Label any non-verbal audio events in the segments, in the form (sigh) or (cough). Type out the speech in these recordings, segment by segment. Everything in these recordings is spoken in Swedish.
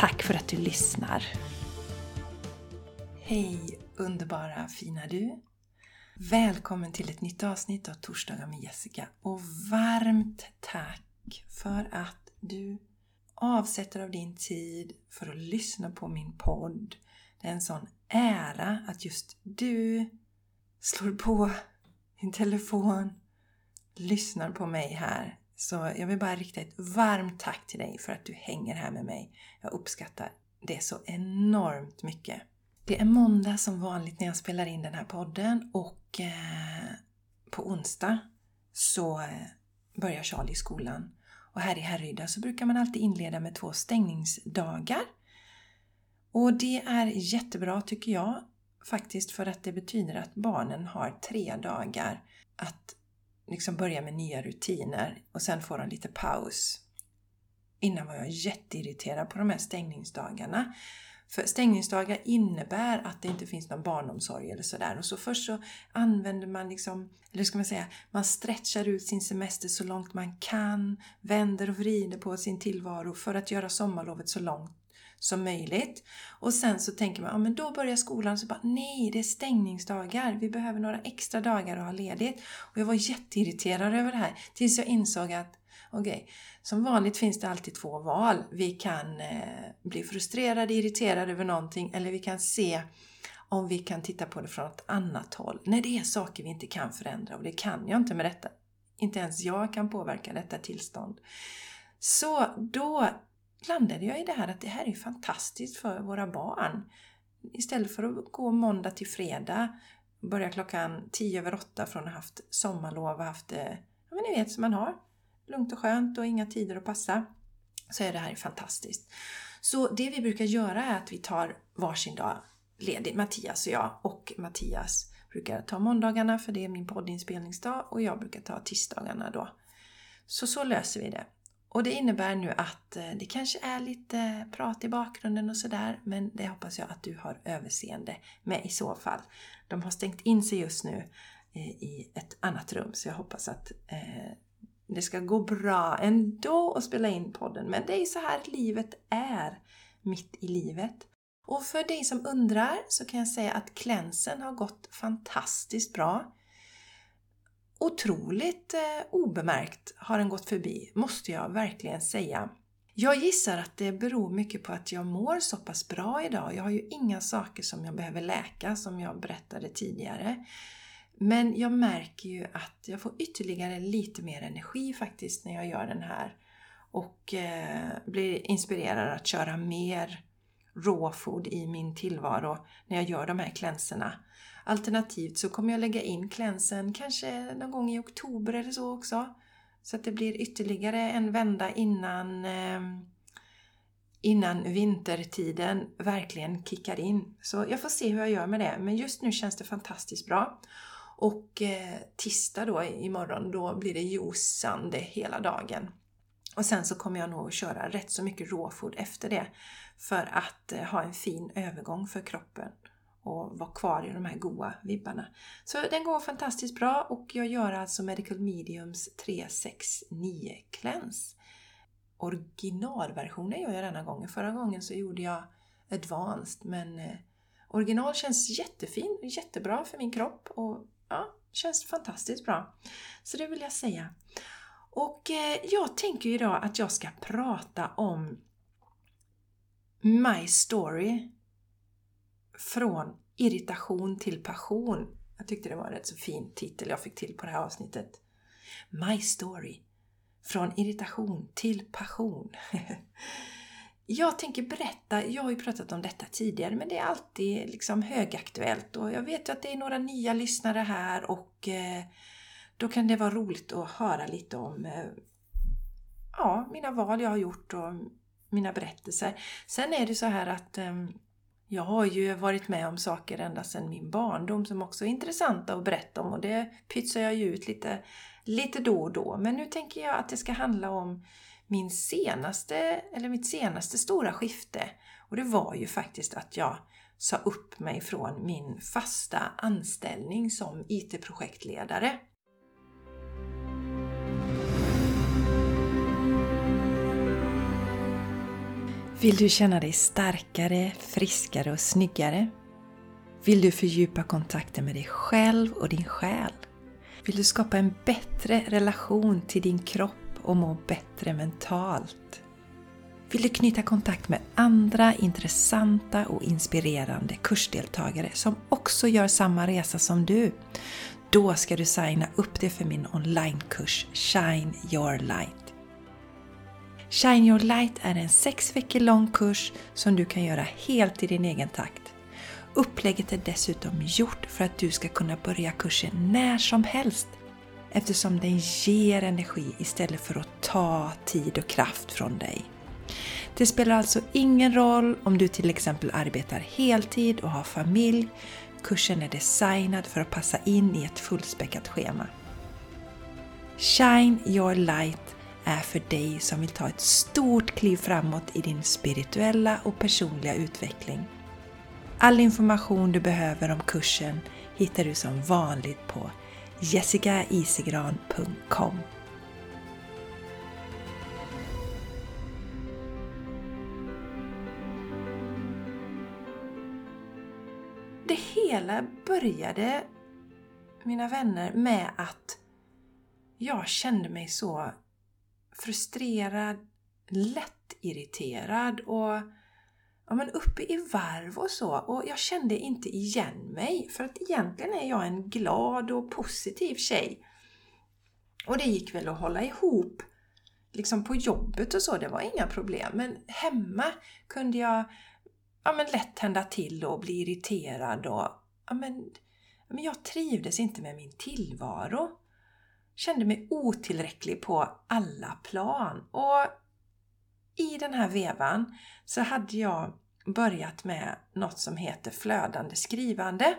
Tack för att du lyssnar! Hej underbara fina du! Välkommen till ett nytt avsnitt av Torsdagar med Jessica och varmt tack för att du avsätter av din tid för att lyssna på min podd. Det är en sån ära att just du slår på din telefon, lyssnar på mig här så jag vill bara rikta ett varmt tack till dig för att du hänger här med mig. Jag uppskattar det så enormt mycket. Det är måndag som vanligt när jag spelar in den här podden och eh, på onsdag så eh, börjar Charlie skolan. Och här i Härryda så brukar man alltid inleda med två stängningsdagar. Och det är jättebra tycker jag faktiskt för att det betyder att barnen har tre dagar att liksom börja med nya rutiner och sen får de lite paus. Innan var jag jätteirriterad på de här stängningsdagarna. För stängningsdagar innebär att det inte finns någon barnomsorg eller sådär. Och så först så använder man liksom, eller ska man säga, man stretchar ut sin semester så långt man kan, vänder och vrider på sin tillvaro för att göra sommarlovet så långt som möjligt. Och sen så tänker man, ja men då börjar skolan, så bara nej, det är stängningsdagar. Vi behöver några extra dagar att ha ledigt. Och jag var jätteirriterad över det här tills jag insåg att okej, okay, som vanligt finns det alltid två val. Vi kan eh, bli frustrerade, irriterade över någonting eller vi kan se om vi kan titta på det från ett annat håll. När det är saker vi inte kan förändra och det kan jag inte med detta. Inte ens jag kan påverka detta tillstånd. Så då landade jag i det här att det här är fantastiskt för våra barn. Istället för att gå måndag till fredag, börja klockan tio över åtta från att ha haft sommarlov och haft eh, ja men ni vet som man har, lugnt och skönt och inga tider att passa, så är det här fantastiskt. Så det vi brukar göra är att vi tar varsin dag ledig, Mattias och jag. Och Mattias brukar ta måndagarna för det är min poddinspelningsdag och jag brukar ta tisdagarna då. Så så löser vi det. Och det innebär nu att eh, det kanske är lite prat i bakgrunden och sådär, men det hoppas jag att du har överseende med i så fall. De har stängt in sig just nu eh, i ett annat rum, så jag hoppas att eh, det ska gå bra ändå att spela in podden. Men det är så här livet är mitt i livet. Och för dig som undrar så kan jag säga att klänsen har gått fantastiskt bra otroligt eh, obemärkt har den gått förbi, måste jag verkligen säga. Jag gissar att det beror mycket på att jag mår så pass bra idag. Jag har ju inga saker som jag behöver läka som jag berättade tidigare. Men jag märker ju att jag får ytterligare lite mer energi faktiskt när jag gör den här. Och eh, blir inspirerad att köra mer raw food i min tillvaro när jag gör de här klänserna. Alternativt så kommer jag lägga in klänsen kanske någon gång i oktober eller så också. Så att det blir ytterligare en vända innan, ehm, innan vintertiden verkligen kickar in. Så jag får se hur jag gör med det. Men just nu känns det fantastiskt bra. Och eh, tisdag då imorgon, då blir det juicande hela dagen. Och sen så kommer jag nog köra rätt så mycket råfod efter det. För att eh, ha en fin övergång för kroppen och vara kvar i de här goa vibbarna. Så den går fantastiskt bra och jag gör alltså Medical Mediums 369 Cleanse. Originalversionen gör jag denna gången. Förra gången så gjorde jag Advanced men eh, original känns jättefin, och jättebra för min kropp och ja, känns fantastiskt bra. Så det vill jag säga. Och eh, jag tänker idag att jag ska prata om My Story från irritation till passion. Jag tyckte det var en rätt så fin titel jag fick till på det här avsnittet. My Story. Från irritation till passion. (laughs) jag tänker berätta, jag har ju pratat om detta tidigare, men det är alltid liksom högaktuellt och jag vet ju att det är några nya lyssnare här och eh, då kan det vara roligt att höra lite om eh, ja, mina val jag har gjort och mina berättelser. Sen är det så här att um, jag har ju varit med om saker ända sedan min barndom som också är intressanta att berätta om och det pytsar jag ju ut lite, lite då och då. Men nu tänker jag att det ska handla om min senaste, eller mitt senaste stora skifte. Och det var ju faktiskt att jag sa upp mig från min fasta anställning som IT-projektledare. Vill du känna dig starkare, friskare och snyggare? Vill du fördjupa kontakten med dig själv och din själ? Vill du skapa en bättre relation till din kropp och må bättre mentalt? Vill du knyta kontakt med andra intressanta och inspirerande kursdeltagare som också gör samma resa som du? Då ska du signa upp dig för min onlinekurs Shine Your Light. Shine Your Light är en sex veckor lång kurs som du kan göra helt i din egen takt. Upplägget är dessutom gjort för att du ska kunna börja kursen när som helst eftersom den ger energi istället för att ta tid och kraft från dig. Det spelar alltså ingen roll om du till exempel arbetar heltid och har familj. Kursen är designad för att passa in i ett fullspäckat schema. Shine Your Light är för dig som vill ta ett stort kliv framåt i din spirituella och personliga utveckling. All information du behöver om kursen hittar du som vanligt på jessicaisigran.com Det hela började, mina vänner, med att jag kände mig så frustrerad, lättirriterad och ja, men uppe i varv och så. Och jag kände inte igen mig. För att egentligen är jag en glad och positiv tjej. Och det gick väl att hålla ihop liksom på jobbet och så, det var inga problem. Men hemma kunde jag ja, men lätt tända till och bli irriterad och ja, men, men jag trivdes inte med min tillvaro kände mig otillräcklig på alla plan. Och i den här vevan så hade jag börjat med något som heter flödande skrivande.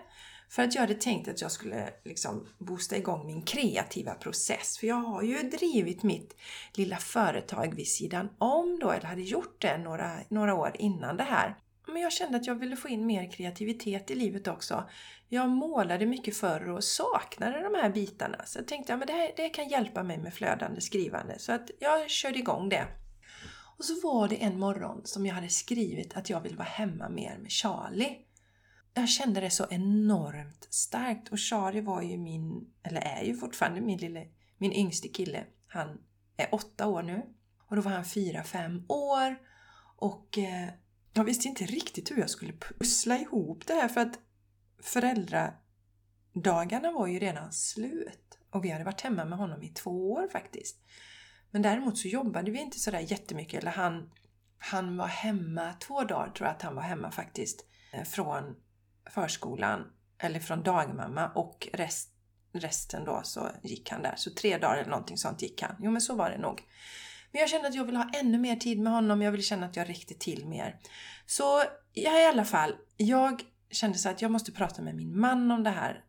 För att jag hade tänkt att jag skulle liksom boosta igång min kreativa process. För jag har ju drivit mitt lilla företag vid sidan om då, eller hade gjort det några, några år innan det här. Men jag kände att jag ville få in mer kreativitet i livet också. Jag målade mycket förr och saknade de här bitarna. Så jag tänkte att ja, det, det kan hjälpa mig med flödande skrivande. Så att jag körde igång det. Och så var det en morgon som jag hade skrivit att jag vill vara hemma mer med Charlie. Jag kände det så enormt starkt och Charlie var ju min, eller är ju fortfarande min lille, min yngste kille. Han är åtta år nu. Och då var han fyra, fem år. Och eh, jag visste inte riktigt hur jag skulle pussla ihop det här för att föräldradagarna var ju redan slut. Och vi hade varit hemma med honom i två år faktiskt. Men däremot så jobbade vi inte sådär jättemycket. Eller han, han var hemma två dagar tror jag att han var hemma faktiskt. Eh, från förskolan, eller från dagmamma och rest, resten då så gick han där. Så tre dagar eller någonting sånt gick han. Jo men så var det nog. Men jag kände att jag ville ha ännu mer tid med honom. Jag ville känna att jag räckte till mer. Så ja, i alla fall, jag kände så att jag måste prata med min man om det här.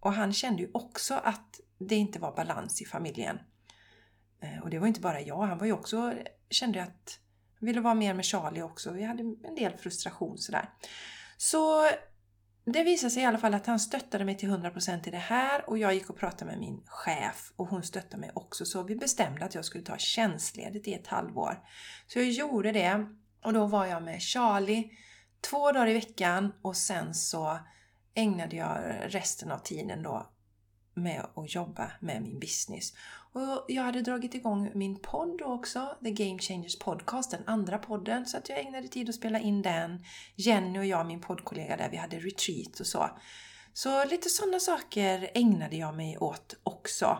Och han kände ju också att det inte var balans i familjen. Eh, och det var inte bara jag, han var ju också, kände att han ville vara mer med Charlie också. Vi hade en del frustration sådär. Så det visade sig i alla fall att han stöttade mig till 100% i det här och jag gick och pratade med min chef och hon stöttade mig också så vi bestämde att jag skulle ta tjänstledigt i ett halvår. Så jag gjorde det och då var jag med Charlie två dagar i veckan och sen så ägnade jag resten av tiden då med att jobba med min business. Och jag hade dragit igång min podd också, The Game Changers Podcast, den andra podden, så att jag ägnade tid att spela in den. Jenny och jag, min poddkollega där, vi hade retreat och så. Så lite sådana saker ägnade jag mig åt också.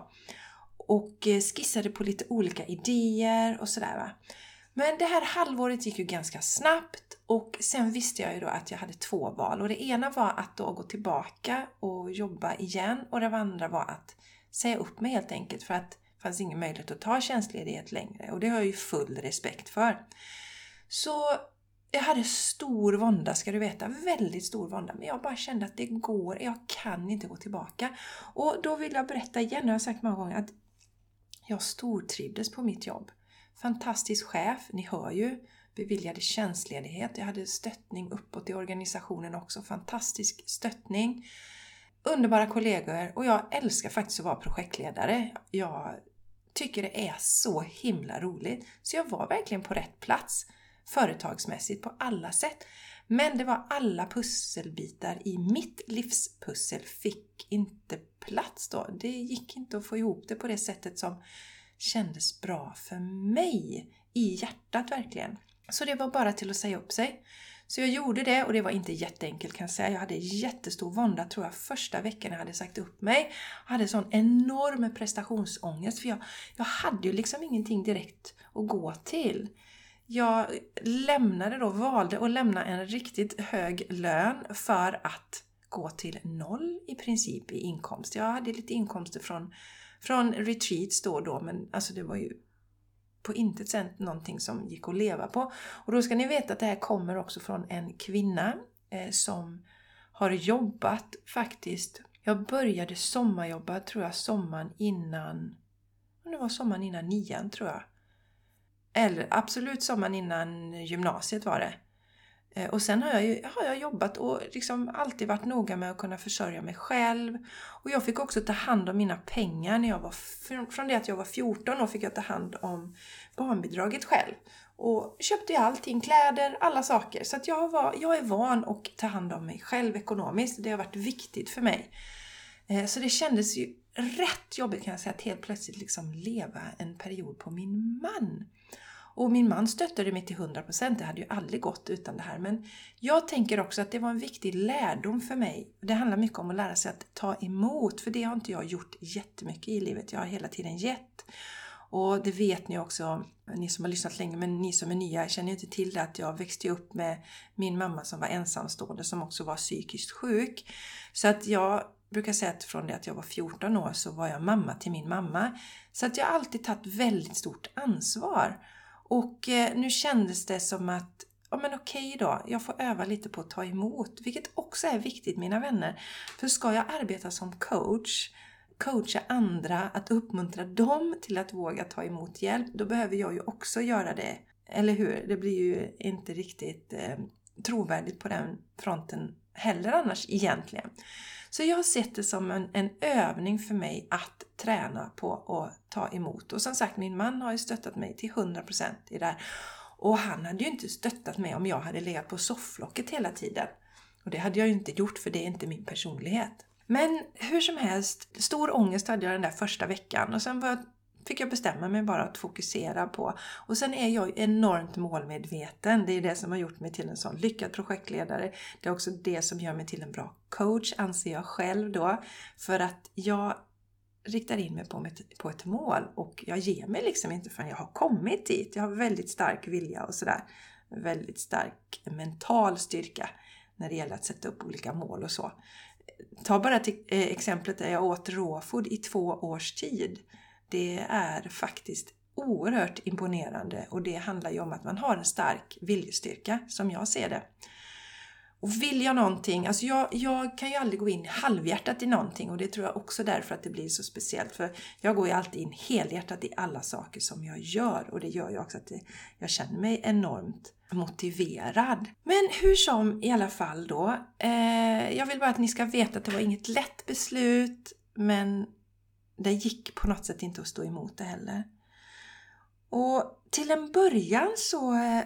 Och eh, skissade på lite olika idéer och sådär. Men det här halvåret gick ju ganska snabbt och sen visste jag ju då att jag hade två val. Och det ena var att då gå tillbaka och jobba igen och det andra var att säga upp mig helt enkelt för att det fanns ingen möjlighet att ta tjänstledighet längre och det har jag ju full respekt för. Så jag hade stor vånda ska du veta, väldigt stor vånda. Men jag bara kände att det går, jag kan inte gå tillbaka. Och då vill jag berätta igen, jag har sagt många gånger, att jag stortrivdes på mitt jobb. Fantastisk chef, ni hör ju. Beviljade tjänstledighet. Jag hade stöttning uppåt i organisationen också. Fantastisk stöttning. Underbara kollegor och jag älskar faktiskt att vara projektledare. Jag tycker det är så himla roligt. Så jag var verkligen på rätt plats företagsmässigt på alla sätt. Men det var alla pusselbitar i mitt livspussel fick inte plats då. Det gick inte att få ihop det på det sättet som kändes bra för mig. I hjärtat verkligen. Så det var bara till att säga upp sig. Så jag gjorde det och det var inte jätteenkelt kan jag säga. Jag hade jättestor vånda tror jag första veckan jag hade sagt upp mig. Jag hade sån enorm prestationsångest för jag, jag hade ju liksom ingenting direkt att gå till. Jag lämnade då, valde att lämna en riktigt hög lön för att gå till noll i princip i inkomst. Jag hade lite inkomster från, från retreats då och då men alltså det var ju på intet sätt någonting som gick att leva på. Och då ska ni veta att det här kommer också från en kvinna eh, som har jobbat faktiskt. Jag började sommarjobba tror jag sommaren innan, det var sommaren innan nian tror jag. Eller absolut sommaren innan gymnasiet var det. Eh, och sen har jag, ju, har jag jobbat och liksom alltid varit noga med att kunna försörja mig själv. Och jag fick också ta hand om mina pengar när jag var... Från det att jag var 14 år fick jag ta hand om barnbidraget själv. Och köpte allting, kläder, alla saker. Så att jag, var, jag är van att ta hand om mig själv ekonomiskt. Det har varit viktigt för mig. Eh, så det kändes ju rätt jobbigt kan jag säga att helt plötsligt liksom leva en period på min man. Och min man stöttade mig till 100%, det hade ju aldrig gått utan det här. Men jag tänker också att det var en viktig lärdom för mig. Det handlar mycket om att lära sig att ta emot, för det har inte jag gjort jättemycket i livet. Jag har hela tiden gett. Och det vet ni också, ni som har lyssnat länge, men ni som är nya känner inte till det att jag växte upp med min mamma som var ensamstående, som också var psykiskt sjuk. Så att jag brukar säga att från det att jag var 14 år så var jag mamma till min mamma. Så att jag har alltid tagit väldigt stort ansvar. Och eh, nu kändes det som att ja men okej då, jag får öva lite på att ta emot, vilket också är viktigt mina vänner. För ska jag arbeta som coach, coacha andra, att uppmuntra dem till att våga ta emot hjälp, då behöver jag ju också göra det. Eller hur? Det blir ju inte riktigt eh, trovärdigt på den fronten heller annars egentligen. Så jag har sett det som en, en övning för mig att träna på att ta emot. Och som sagt, min man har ju stöttat mig till 100% i det här. Och han hade ju inte stöttat mig om jag hade legat på sofflocket hela tiden. Och det hade jag ju inte gjort för det är inte min personlighet. Men hur som helst, stor ångest hade jag den där första veckan och sen var jag fick jag bestämma mig bara att fokusera på. Och sen är jag enormt målmedveten. Det är det som har gjort mig till en sån lyckad projektledare. Det är också det som gör mig till en bra coach, anser jag själv då. För att jag riktar in mig på, på ett mål och jag ger mig liksom inte förrän jag har kommit dit. Jag har väldigt stark vilja och sådär. Väldigt stark mental styrka när det gäller att sätta upp olika mål och så. Ta bara till eh, exemplet där jag åt råfod i två års tid. Det är faktiskt oerhört imponerande och det handlar ju om att man har en stark viljestyrka som jag ser det. Och vill jag någonting, alltså jag, jag kan ju aldrig gå in halvhjärtat i någonting och det tror jag också därför att det blir så speciellt. För jag går ju alltid in helhjärtat i alla saker som jag gör och det gör ju också att det, jag känner mig enormt motiverad. Men hur som i alla fall då. Eh, jag vill bara att ni ska veta att det var inget lätt beslut men det gick på något sätt inte att stå emot det heller. Och till en början så... Eh,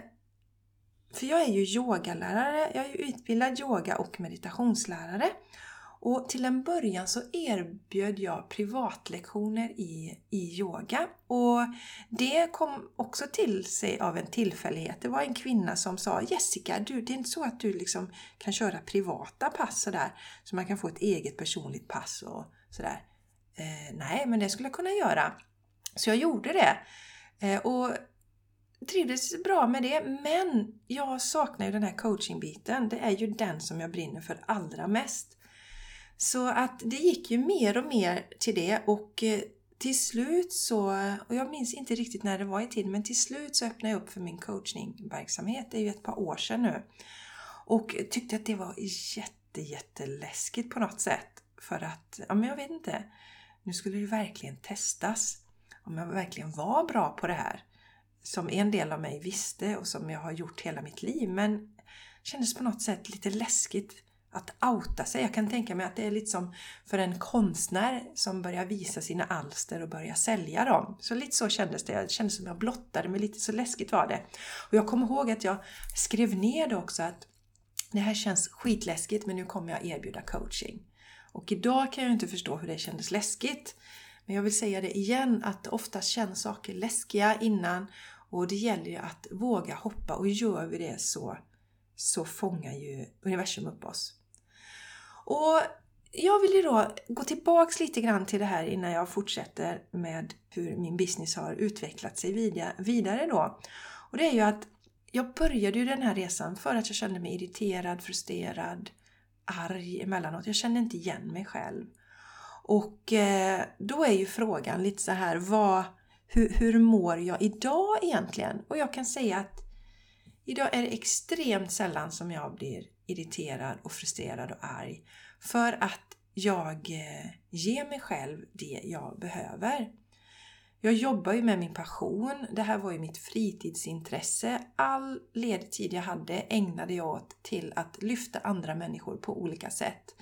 för jag är ju yogalärare, jag är ju utbildad yoga och meditationslärare. Och till en början så erbjöd jag privatlektioner i, i yoga. Och det kom också till sig av en tillfällighet. Det var en kvinna som sa Jessica, du, det är inte så att du liksom kan köra privata pass sådär, så man kan få ett eget personligt pass och sådär eh, nej, men det skulle jag kunna göra. Så jag gjorde det. Eh, och trivdes bra med det, men jag saknar ju den här coachingbiten. Det är ju den som jag brinner för allra mest. Så att det gick ju mer och mer till det och eh, till slut så, och jag minns inte riktigt när det var i tid men till slut så öppnade jag upp för min coachningverksamhet. Det är ju ett par år sedan nu. Och tyckte att det var jätte, jätteläskigt på något sätt. För att, ja men jag vet inte. Nu skulle det verkligen testas. Om jag verkligen var bra på det här. Som en del av mig visste och som jag har gjort hela mitt liv. Men det kändes på något sätt lite läskigt att outa sig. Jag kan tänka mig att det är lite som för en konstnär som börjar visa sina alster och börjar sälja dem. Så lite så kändes det. Det kändes som jag blottade mig lite, så läskigt var det. Och jag kommer ihåg att jag skrev ner det också att det här känns skitläskigt men nu kommer jag erbjuda coaching. Och idag kan jag inte förstå hur det kändes läskigt. Men jag vill säga det igen att oftast känns saker läskiga innan och det gäller ju att våga hoppa och gör vi det så, så fångar ju universum upp oss. Och jag vill ju då gå tillbaks lite grann till det här innan jag fortsätter med hur min business har utvecklat sig vidare då. Och det är ju att jag började ju den här resan för att jag kände mig irriterad, frustrerad, arg emellanåt. Jag kände inte igen mig själv. Och eh, då är ju frågan lite så här, vad, hur, hur mår jag idag egentligen? Och jag kan säga att idag är det extremt sällan som jag blir irriterad och frustrerad och arg. För att jag eh, ger mig själv det jag behöver. Jag jobbar ju med min passion. Det här var ju mitt fritidsintresse. All ledig tid jag hade ägnade jag åt till att lyfta andra människor på olika sätt.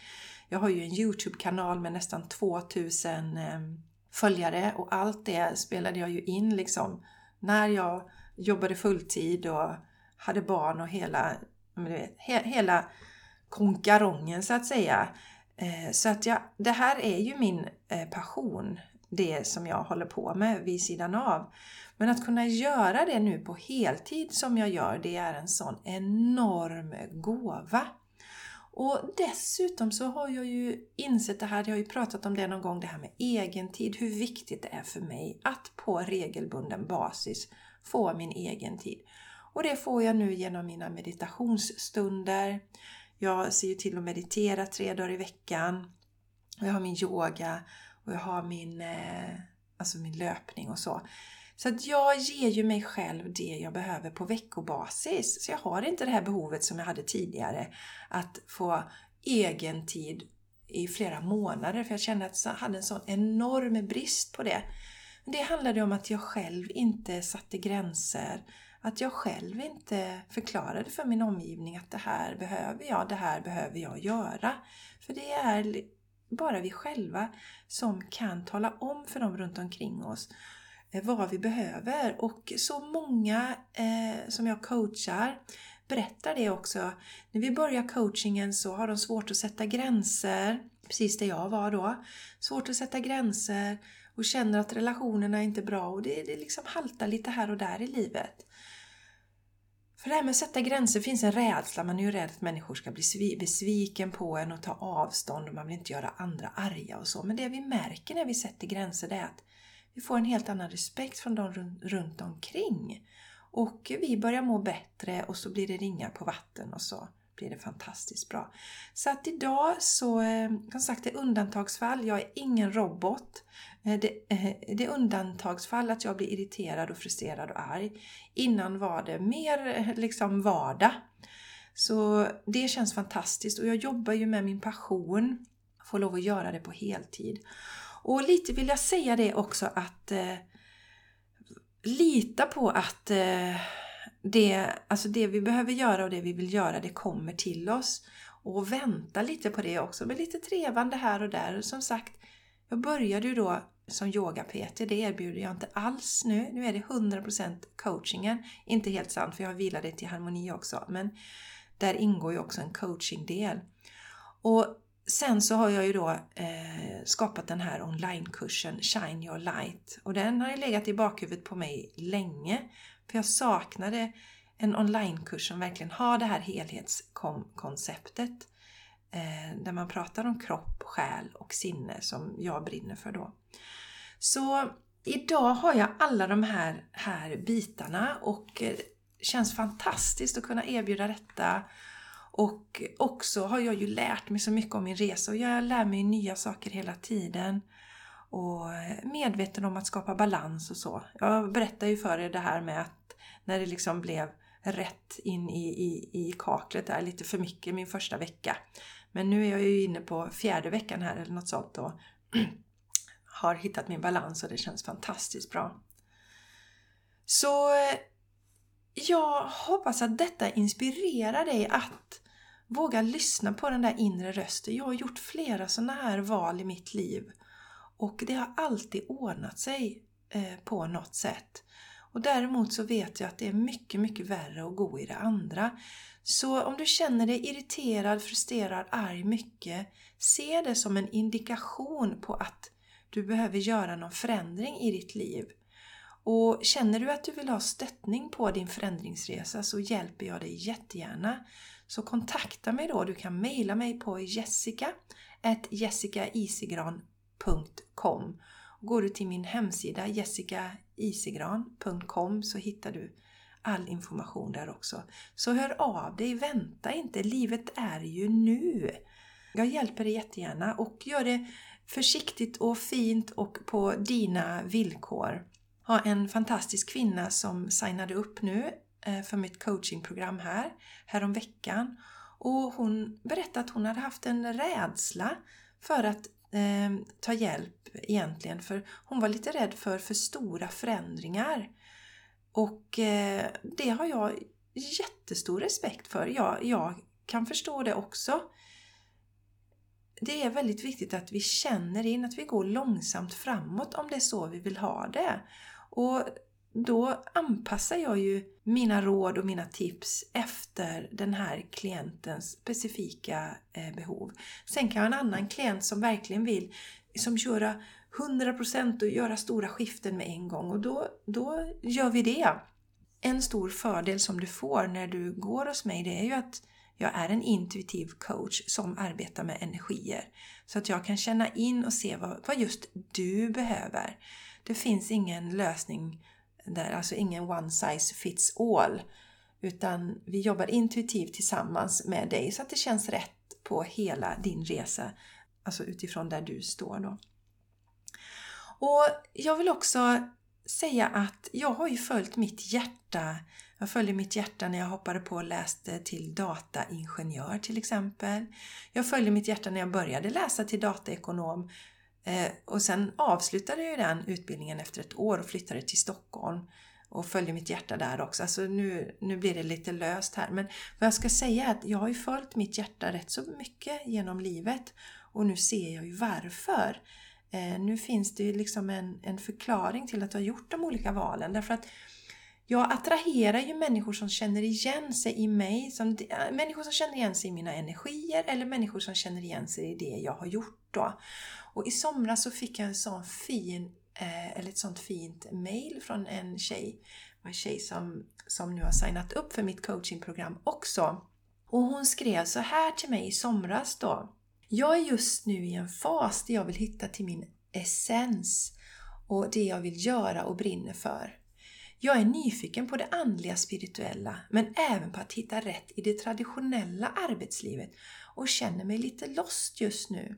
Jag har ju en Youtube-kanal med nästan 2000 ehm, följare och allt det spelade jag ju in liksom när jag jobbade fulltid och hade barn och hela, vet, hela konkarongen så att säga. Eh, så att jag, det här är ju min eh, passion det som jag håller på med vid sidan av. Men att kunna göra det nu på heltid som jag gör, det är en sån enorm gåva. Och dessutom så har jag ju insett det här, jag har ju pratat om det någon gång, det här med egen tid, hur viktigt det är för mig att på regelbunden basis få min egen tid. Och det får jag nu genom mina meditationsstunder. Jag ser ju till att meditera tre dagar i veckan. Jag har min yoga och jag har min, eh, alltså min löpning och så. Så att jag ger ju mig själv det jag behöver på veckobasis. Så jag har inte det här behovet som jag hade tidigare att få egen tid i flera månader för jag kände att jag hade en sån enorm brist på det. Men det handlade om att jag själv inte satte gränser. Att jag själv inte förklarade för min omgivning att det här behöver jag, det här behöver jag göra. För det är bara vi själva som kan tala om för dem runt omkring oss eh, vad vi behöver. Och så många eh, som jag coachar berättar det också. När vi börjar coachingen så har de svårt att sätta gränser, precis där jag var då. Svårt att sätta gränser och känner att relationerna är inte bra och det, det liksom haltar lite här och där i livet. För det här med att sätta gränser finns en rädsla. Man är ju rädd att människor ska bli besviken på en och ta avstånd och man vill inte göra andra arga och så. Men det vi märker när vi sätter gränser det är att vi får en helt annan respekt från de runt omkring. Och vi börjar må bättre och så blir det ringar på vatten och så blir det fantastiskt bra. Så att idag så, eh, som sagt det är undantagsfall. Jag är ingen robot. Eh, det, eh, det är undantagsfall att jag blir irriterad och frustrerad och arg. Innan var det mer eh, liksom vardag. Så det känns fantastiskt och jag jobbar ju med min passion. Får lov att göra det på heltid. Och lite vill jag säga det också att eh, lita på att eh, det, alltså det vi behöver göra och det vi vill göra, det kommer till oss. Och vänta lite på det också, med lite trevande här och där. Som sagt, jag började ju då som yoga-PT, det erbjuder jag inte alls nu. Nu är det 100% coachingen. Inte helt sant, för jag vilade det till harmoni också. Men där ingår ju också en coachingdel. Och sen så har jag ju då eh, skapat den här onlinekursen Shine Your Light. Och den har ju legat i bakhuvudet på mig länge. För jag saknade en onlinekurs som verkligen har det här helhetskonceptet. Eh, där man pratar om kropp, själ och sinne som jag brinner för då. Så idag har jag alla de här, här bitarna och det känns fantastiskt att kunna erbjuda detta. Och också har jag ju lärt mig så mycket om min resa och jag lär mig nya saker hela tiden. och eh, medveten om att skapa balans och så. Jag berättade ju för er det här med att när det liksom blev rätt in i, i, i kaklet där lite för mycket min första vecka. Men nu är jag ju inne på fjärde veckan här eller något sånt och (clears throat) har hittat min balans och det känns fantastiskt bra. Så eh, jag hoppas att detta inspirerar dig att våga lyssna på den där inre rösten. Jag har gjort flera sådana här val i mitt liv och det har alltid ordnat sig eh, på något sätt. Och däremot så vet jag att det är mycket, mycket värre att gå i det andra. Så om du känner dig irriterad, frustrerad, arg mycket, se det som en indikation på att du behöver göra någon förändring i ditt liv. Och känner du att du vill ha stöttning på din förändringsresa så hjälper jag dig jättegärna. Så kontakta mig då. Du kan mejla mig på jessica.jessicaisigran.com Går du till min hemsida jessicaisigran.com så hittar du all information där också. Så hör av dig, vänta inte, livet är ju nu! Jag hjälper dig jättegärna och gör det försiktigt och fint och på dina villkor. Har en fantastisk kvinna som signade upp nu eh, för mitt coachingprogram här, häromveckan. Och hon berättade att hon hade haft en rädsla för att eh, ta hjälp egentligen. För hon var lite rädd för för stora förändringar. Och eh, det har jag jättestor respekt för. Jag, jag kan förstå det också. Det är väldigt viktigt att vi känner in att vi går långsamt framåt om det är så vi vill ha det. Och då anpassar jag ju mina råd och mina tips efter den här klientens specifika eh, behov. Sen kan jag ha en annan klient som verkligen vill som köra 100% och göra stora skiften med en gång och då, då gör vi det. En stor fördel som du får när du går hos mig det är ju att jag är en intuitiv coach som arbetar med energier. Så att jag kan känna in och se vad, vad just du behöver. Det finns ingen lösning där, alltså ingen one size fits all. Utan vi jobbar intuitivt tillsammans med dig så att det känns rätt på hela din resa. Alltså utifrån där du står då. Och jag vill också säga att jag har ju följt mitt hjärta. Jag följde mitt hjärta när jag hoppade på och läste till dataingenjör till exempel. Jag följde mitt hjärta när jag började läsa till dataekonom Eh, och sen avslutade jag den utbildningen efter ett år och flyttade till Stockholm och följde mitt hjärta där också. Alltså nu, nu blir det lite löst här. Men vad jag ska säga är att jag har ju följt mitt hjärta rätt så mycket genom livet och nu ser jag ju varför. Eh, nu finns det ju liksom en, en förklaring till att jag har gjort de olika valen. Därför att jag attraherar ju människor som känner igen sig i mig, som, eh, människor som känner igen sig i mina energier eller människor som känner igen sig i det jag har gjort. Då. Och i somras så fick jag en sån fin, eh, eller ett sånt fint mail från en tjej, en tjej som, som nu har signat upp för mitt coachingprogram också. Och hon skrev så här till mig i somras då. Jag är just nu i en fas där jag vill hitta till min essens och det jag vill göra och brinner för. Jag är nyfiken på det andliga spirituella, men även på att hitta rätt i det traditionella arbetslivet och känner mig lite lost just nu.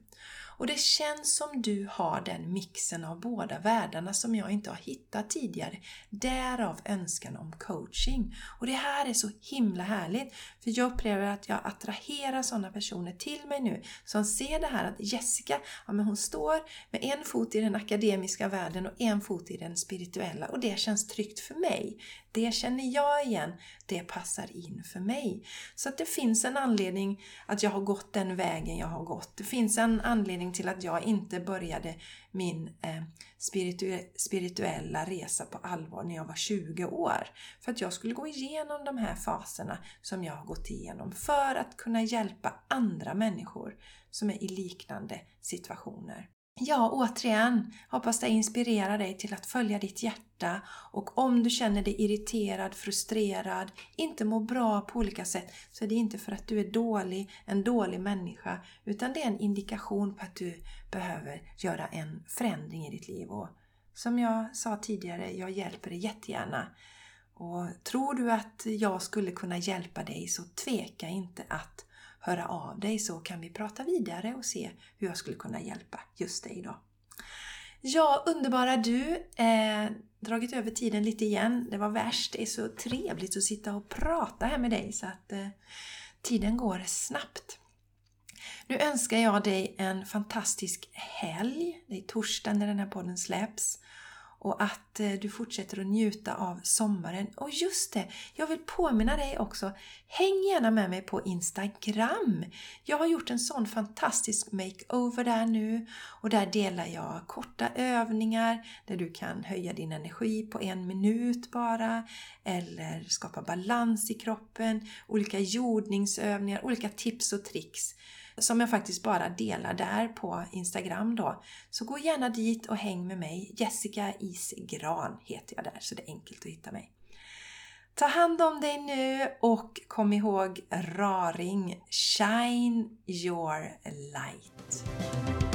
Och det känns som du har den mixen av båda världarna som jag inte har hittat tidigare. Därav önskan om coaching. Och det här är så himla härligt. För jag upplever att jag attraherar sådana personer till mig nu som ser det här att Jessica, ja men hon står med en fot i den akademiska världen och en fot i den spirituella och det känns tryggt för mig. Det känner jag igen, det passar in för mig. Så att det finns en anledning att jag har gått den vägen jag har gått. Det finns en anledning till att jag inte började min eh, spiritu spirituella resa på allvar när jag var 20 år. För att jag skulle gå igenom de här faserna som jag har gått igenom för att kunna hjälpa andra människor som är i liknande situationer. Ja, återigen, hoppas det inspirerar dig till att följa ditt hjärta och om du känner dig irriterad, frustrerad, inte mår bra på olika sätt så är det inte för att du är dålig, en dålig människa utan det är en indikation på att du behöver göra en förändring i ditt liv. Och som jag sa tidigare, jag hjälper dig jättegärna. Och tror du att jag skulle kunna hjälpa dig så tveka inte att höra av dig så kan vi prata vidare och se hur jag skulle kunna hjälpa just dig då. Ja, underbara du! Eh, dragit över tiden lite igen. Det var värst. Det är så trevligt att sitta och prata här med dig så att eh, tiden går snabbt. Nu önskar jag dig en fantastisk helg. Det är torsdag när den här podden släpps och att eh, du fortsätter att njuta av sommaren. Och just det, jag vill påminna dig också, häng gärna med mig på Instagram. Jag har gjort en sån fantastisk makeover där nu. Och där delar jag korta övningar där du kan höja din energi på en minut bara. Eller skapa balans i kroppen, olika jordningsövningar, olika tips och tricks som jag faktiskt bara delar där på Instagram då. Så gå gärna dit och häng med mig. Jessica Isgran heter jag där, så det är enkelt att hitta mig. Ta hand om dig nu och kom ihåg Raring Shine your light.